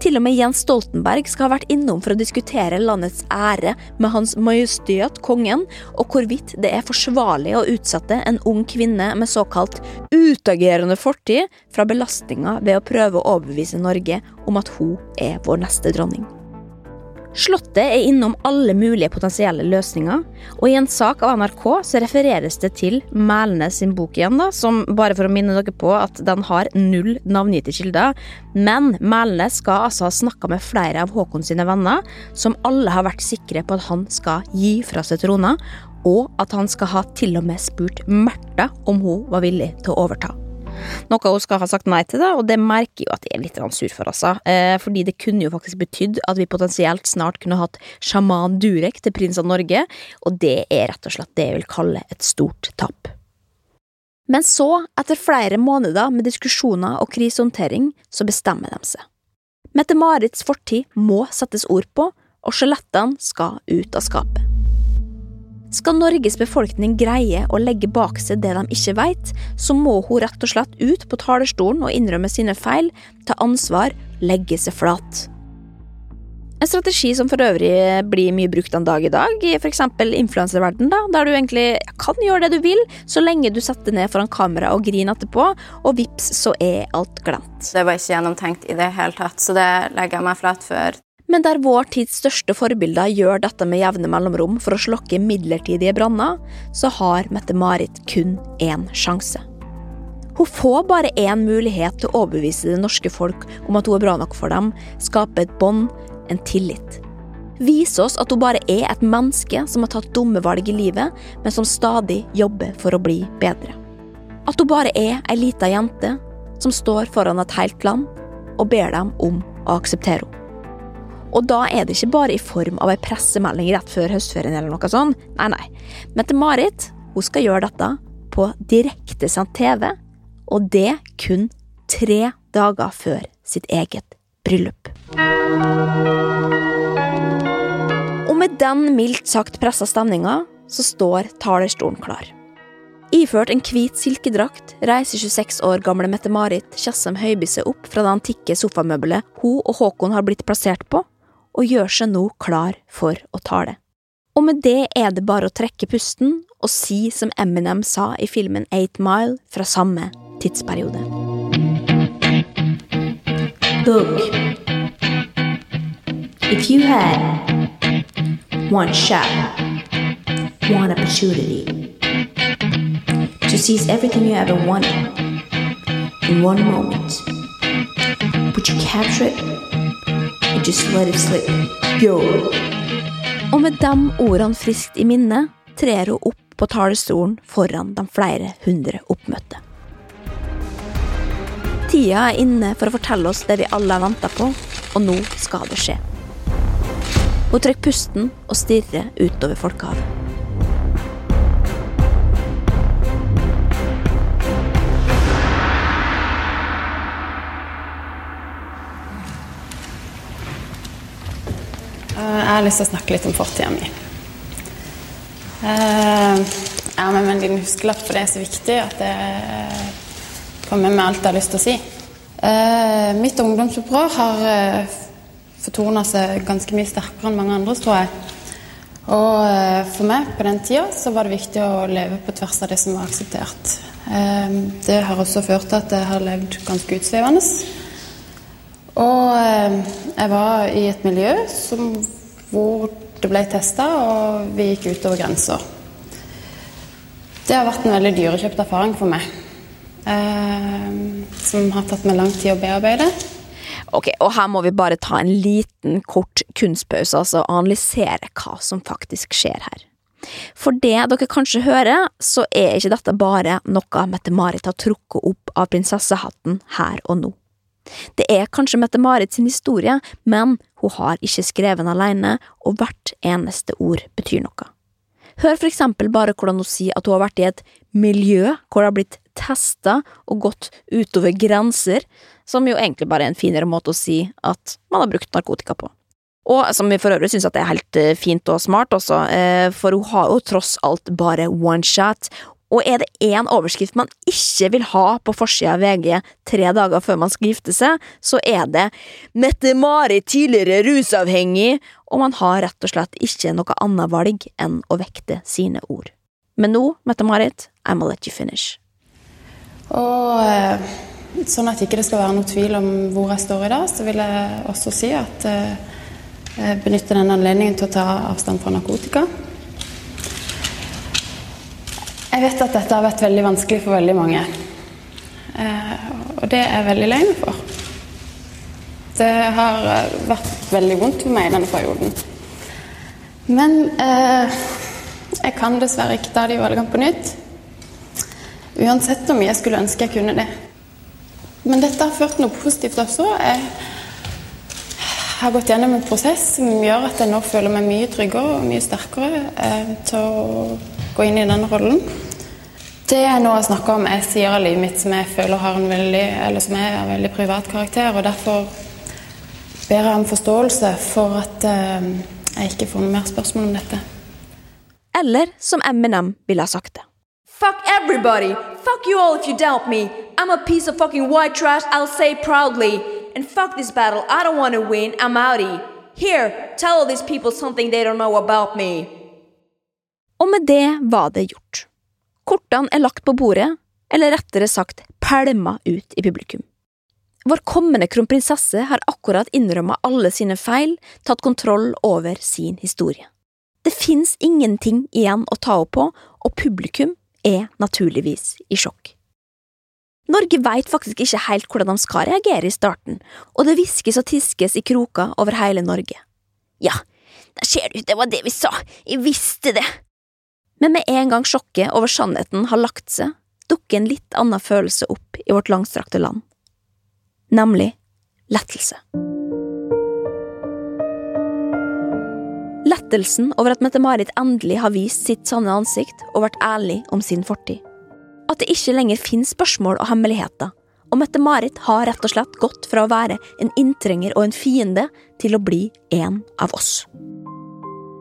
Til og med Jens Stoltenberg skal ha vært innom for å diskutere landets ære med Hans Majestet Kongen, og hvorvidt det er forsvarlig å utsette en ung kvinne med såkalt utagerende fortid fra belastninga ved å prøve å overbevise Norge om at hun er vår neste dronning. Slottet er innom alle mulige potensielle løsninger, og i en sak av NRK så refereres det til Mælene sin bok igjen, da, som bare for å minne dere på at den har null navngitte kilder. Men Mælene skal altså ha snakka med flere av Håkon sine venner, som alle har vært sikre på at han skal gi fra seg trona, og at han skal ha til og med spurt Märtha om hun var villig til å overta. Noe hun skal ha sagt nei til, det, og det merker jo at jeg er litt sur for, altså. Eh, fordi det kunne jo faktisk betydd at vi potensielt snart kunne hatt sjaman Durek til prins av Norge, og det er rett og slett det jeg vil kalle et stort tap. Men så, etter flere måneder med diskusjoner og krisehåndtering, så bestemmer de seg. Mette-Marits fortid må settes ord på, og skjelettene skal ut av skapet. Skal Norges befolkning greie å legge bak seg det de ikke vet, så må hun rett og slett ut på talerstolen og innrømme sine feil, ta ansvar, legge seg flat. En strategi som for øvrig blir mye brukt en dag i dag, i f.eks. influenserverden, der du egentlig kan gjøre det du vil, så lenge du setter ned foran kamera og griner etterpå, og vips, så er alt glemt. Det var ikke gjennomtenkt i det hele tatt, så det legger jeg meg flat for. Men der vår tids største forbilder gjør dette med jevne mellomrom for å slokke midlertidige branner, så har Mette-Marit kun én sjanse. Hun får bare én mulighet til å overbevise det norske folk om at hun er bra nok for dem, skape et bånd, en tillit. Vise oss at hun bare er et menneske som har tatt dumme valg i livet, men som stadig jobber for å bli bedre. At hun bare er ei lita jente som står foran et helt land og ber dem om å akseptere henne. Og da er det ikke bare i form av ei pressemelding rett før høstferien eller noe sånt. Nei, nei. Mette-Marit hun skal gjøre dette på direktesendt TV, og det kun tre dager før sitt eget bryllup. Og med den mildt sagt pressa stemninga, så står talerstolen klar. Iført en hvit silkedrakt reiser 26 år gamle Mette-Marit Tjassem Høiby seg opp fra det antikke sofamøbelet hun og Håkon har blitt plassert på, og gjør seg nå klar for å tale. Og med det er det bare å trekke pusten og si som Eminem sa i filmen Eight Mile fra samme tidsperiode. Look, if you had one shot, one opportunity to seize everything you ever wanted in one moment, would you capture it just let it slip? Go! Og med de ordene friskt i minne trer hun opp på talerstolen foran de flere hundre oppmøtte. Tida er inne for å fortelle oss det vi alle har venta på, og nå skal det skje. Hun trekker pusten og stirrer utover folkehavet. Jeg har lyst til å snakke litt om fortida mi. Eh, Jeg har med meg en liten huskelapp, for det er så viktig at jeg får med meg alt jeg har lyst til å si. Eh, Mitt ungdomsopprør har fortona seg ganske mye sterkere enn mange andres, tror jeg. Og eh, for meg på den tida så var det viktig å leve på tvers av det som var akseptert. Eh, Det har også ført til at jeg har levd ganske utsvevende. Og eh, jeg var i et miljø som, hvor det ble testa, og vi gikk utover grenser. Det har vært en veldig dyrekjøpt erfaring for meg. Eh, som har tatt meg lang tid å bearbeide. Ok, og her må vi bare ta en liten, kort kunstpause, altså og analysere hva som faktisk skjer her. For det dere kanskje hører, så er ikke dette bare noe Mette-Marit har trukket opp av prinsessehatten her og nå. Det er kanskje Mette-Marit sin historie, men hun har ikke skrevet den alene, og hvert eneste ord betyr noe. Hør for eksempel bare hvordan hun sier at hun har vært i et miljø hvor det har blitt testa og gått utover grenser, som jo egentlig bare er en finere måte å si at man har brukt narkotika på. Og som vi for øvrig syns er helt eh, fint og smart også, eh, for hun har jo tross alt bare one shot. Og er det én overskrift man ikke vil ha på forsida av VG tre dager før man skal gifte seg, så er det Mette-Marit tidligere rusavhengig, og man har rett og slett ikke noe annet valg enn å vekte sine ord. Men nå, Mette-Marit, I'ma let you finish. Og eh, sånn at ikke det skal være noe tvil om hvor jeg står i dag, så vil jeg også si at eh, jeg benytter denne anledningen til å ta avstand fra narkotika. Jeg vet at dette har vært veldig vanskelig for veldig mange. Eh, og det er jeg veldig lei meg for. Det har eh, vært veldig vondt for meg i denne perioden. Men eh, jeg kan dessverre ikke ta de valgene på nytt. Uansett hvor mye jeg skulle ønske jeg kunne det. Men dette har ført noe positivt også. Jeg har gått gjennom en prosess som gjør at jeg nå føler meg mye tryggere og mye sterkere eh, til å gå inn i den rollen. Det jeg nå har snakka om, er sider av livet mitt som jeg føler har en veldig, eller som er av veldig privat karakter. og Derfor ber jeg om forståelse for at eh, jeg ikke får noe mer spørsmål om dette. Eller som Eminem ville ha sagt det. Fuck everybody! Fuck you all if you doubt me! I'm a piece of fucking white trash, I'll say proudly! And fuck this battle, I don't wanna win, I'm outie! Here, tell all these people something they don't know about me! Og med det var det gjort. Kortene er lagt på bordet, eller rettere sagt pælma ut i publikum. Vår kommende kronprinsesse har akkurat innrømma alle sine feil, tatt kontroll over sin historie. Det fins ingenting igjen å ta opp på, og publikum er naturligvis i sjokk. Norge veit faktisk ikke helt hvordan de skal reagere i starten, og det hviskes og tiskes i kroker over hele Norge. Ja, der ser du, det var det vi sa, jeg visste det. Men med en gang sjokket over sannheten har lagt seg, dukker en litt annen følelse opp i vårt langstrakte land. Nemlig lettelse. Lettelsen over at Mette-Marit endelig har vist sitt sanne ansikt og vært ærlig om sin fortid. At det ikke lenger finnes spørsmål og hemmeligheter, og Mette-Marit har rett og slett gått fra å være en inntrenger og en fiende til å bli en av oss.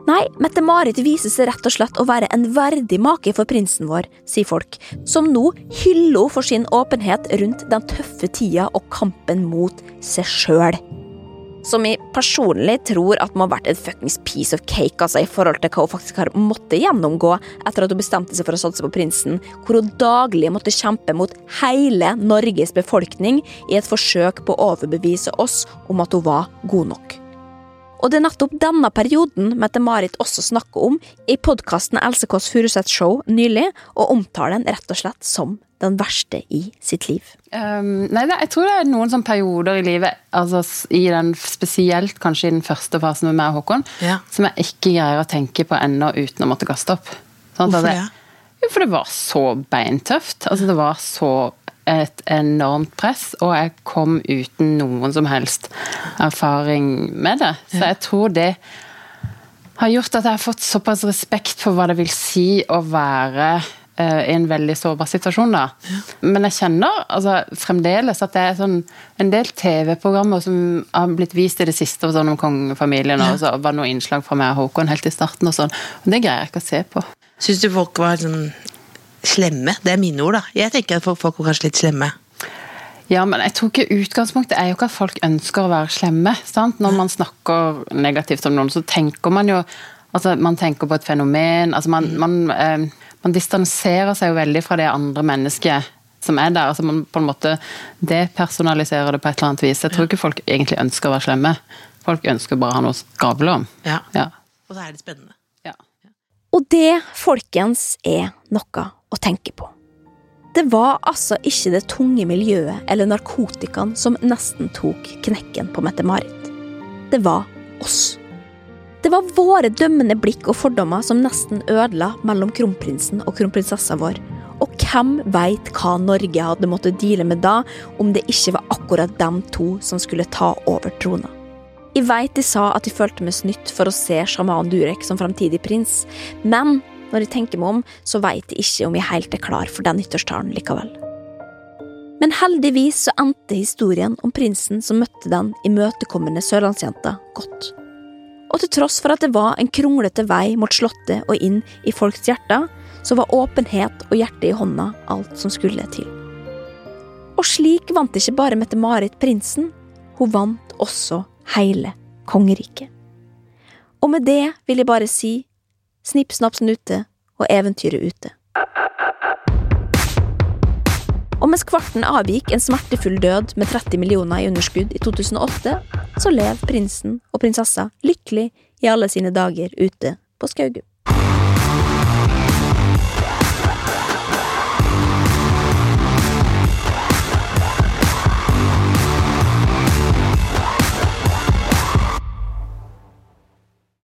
Nei, Mette-Marit viser seg rett og slett å være en verdig make for prinsen vår, sier folk, som nå hyller henne for sin åpenhet rundt den tøffe tida og kampen mot seg sjøl. Som jeg personlig tror at må ha vært et fuckings piece of cake altså, i forhold til hva hun faktisk har måttet gjennomgå etter at hun bestemte seg for å satse på prinsen, hvor hun daglig måtte kjempe mot hele Norges befolkning i et forsøk på å overbevise oss om at hun var god nok. Og det er nettopp denne perioden Mette-Marit også snakker om i podkasten Else Kåss Furuseth Show nylig, og omtaler den rett og slett som den verste i sitt liv. Um, nei, det, jeg tror det er noen sånne perioder i livet, altså i den, spesielt kanskje i den første fasen med meg og Håkon, som jeg ikke greier å tenke på ennå uten å måtte kaste opp. Sånn Hvorfor det? Jo, for det var så beintøft. Altså, det var så et enormt press, og jeg kom uten noen som helst erfaring med det. Så jeg tror det har gjort at jeg har fått såpass respekt for hva det vil si å være eh, i en veldig sårbar situasjon. da. Men jeg kjenner altså, fremdeles at det er sånn, en del TV-programmer som har blitt vist i det siste sånn om kongefamilien, og så var det noen innslag fra meg og Håkon helt i starten, og sånn. Og det greier jeg ikke å se på. Syns du folk var sånn slemme? Det er mine ord, da. Jeg tenker at folk er kanskje litt slemme. Ja, men jeg tror ikke utgangspunktet er jo ikke at folk ønsker å være slemme. sant? Når man snakker negativt om noen, så tenker man jo altså Man tenker på et fenomen. altså Man, man, eh, man distanserer seg jo veldig fra det andre mennesket som er der. altså Man på en måte depersonaliserer det på et eller annet vis. Jeg tror ikke folk egentlig ønsker å være slemme. Folk ønsker bare å ha noe å skravle om. Ja. Ja. Og så er det spennende. Og det, folkens, er noe å tenke på. Det var altså ikke det tunge miljøet eller narkotikaen som nesten tok knekken på Mette-Marit. Det var oss. Det var våre dømmende blikk og fordommer som nesten ødela mellom kronprinsen og kronprinsessa vår. Og hvem veit hva Norge hadde måttet deale med da, om det ikke var akkurat dem to som skulle ta over trona. Jeg veit de sa at de følte meg snytt for å se sjaman Durek som framtidig prins, men når jeg tenker meg om, så veit jeg ikke om jeg helt er klar for den nyttårstalen likevel. Men heldigvis så endte historien om prinsen som møtte den imøtekommende sørlandsjenta, godt. Og til tross for at det var en kronglete vei mot slottet og inn i folks hjerter, så var åpenhet og hjerte i hånda alt som skulle til. Og slik vant ikke bare Mette-Marit prinsen, hun vant også hele kongeriket. Og med det vil jeg bare si snipp, snapp, snute og eventyret ute. Og mens kvarten avgikk en smertefull død med 30 millioner i underskudd i 2008, så lev prinsen og prinsessa lykkelig i alle sine dager ute på Skaugum.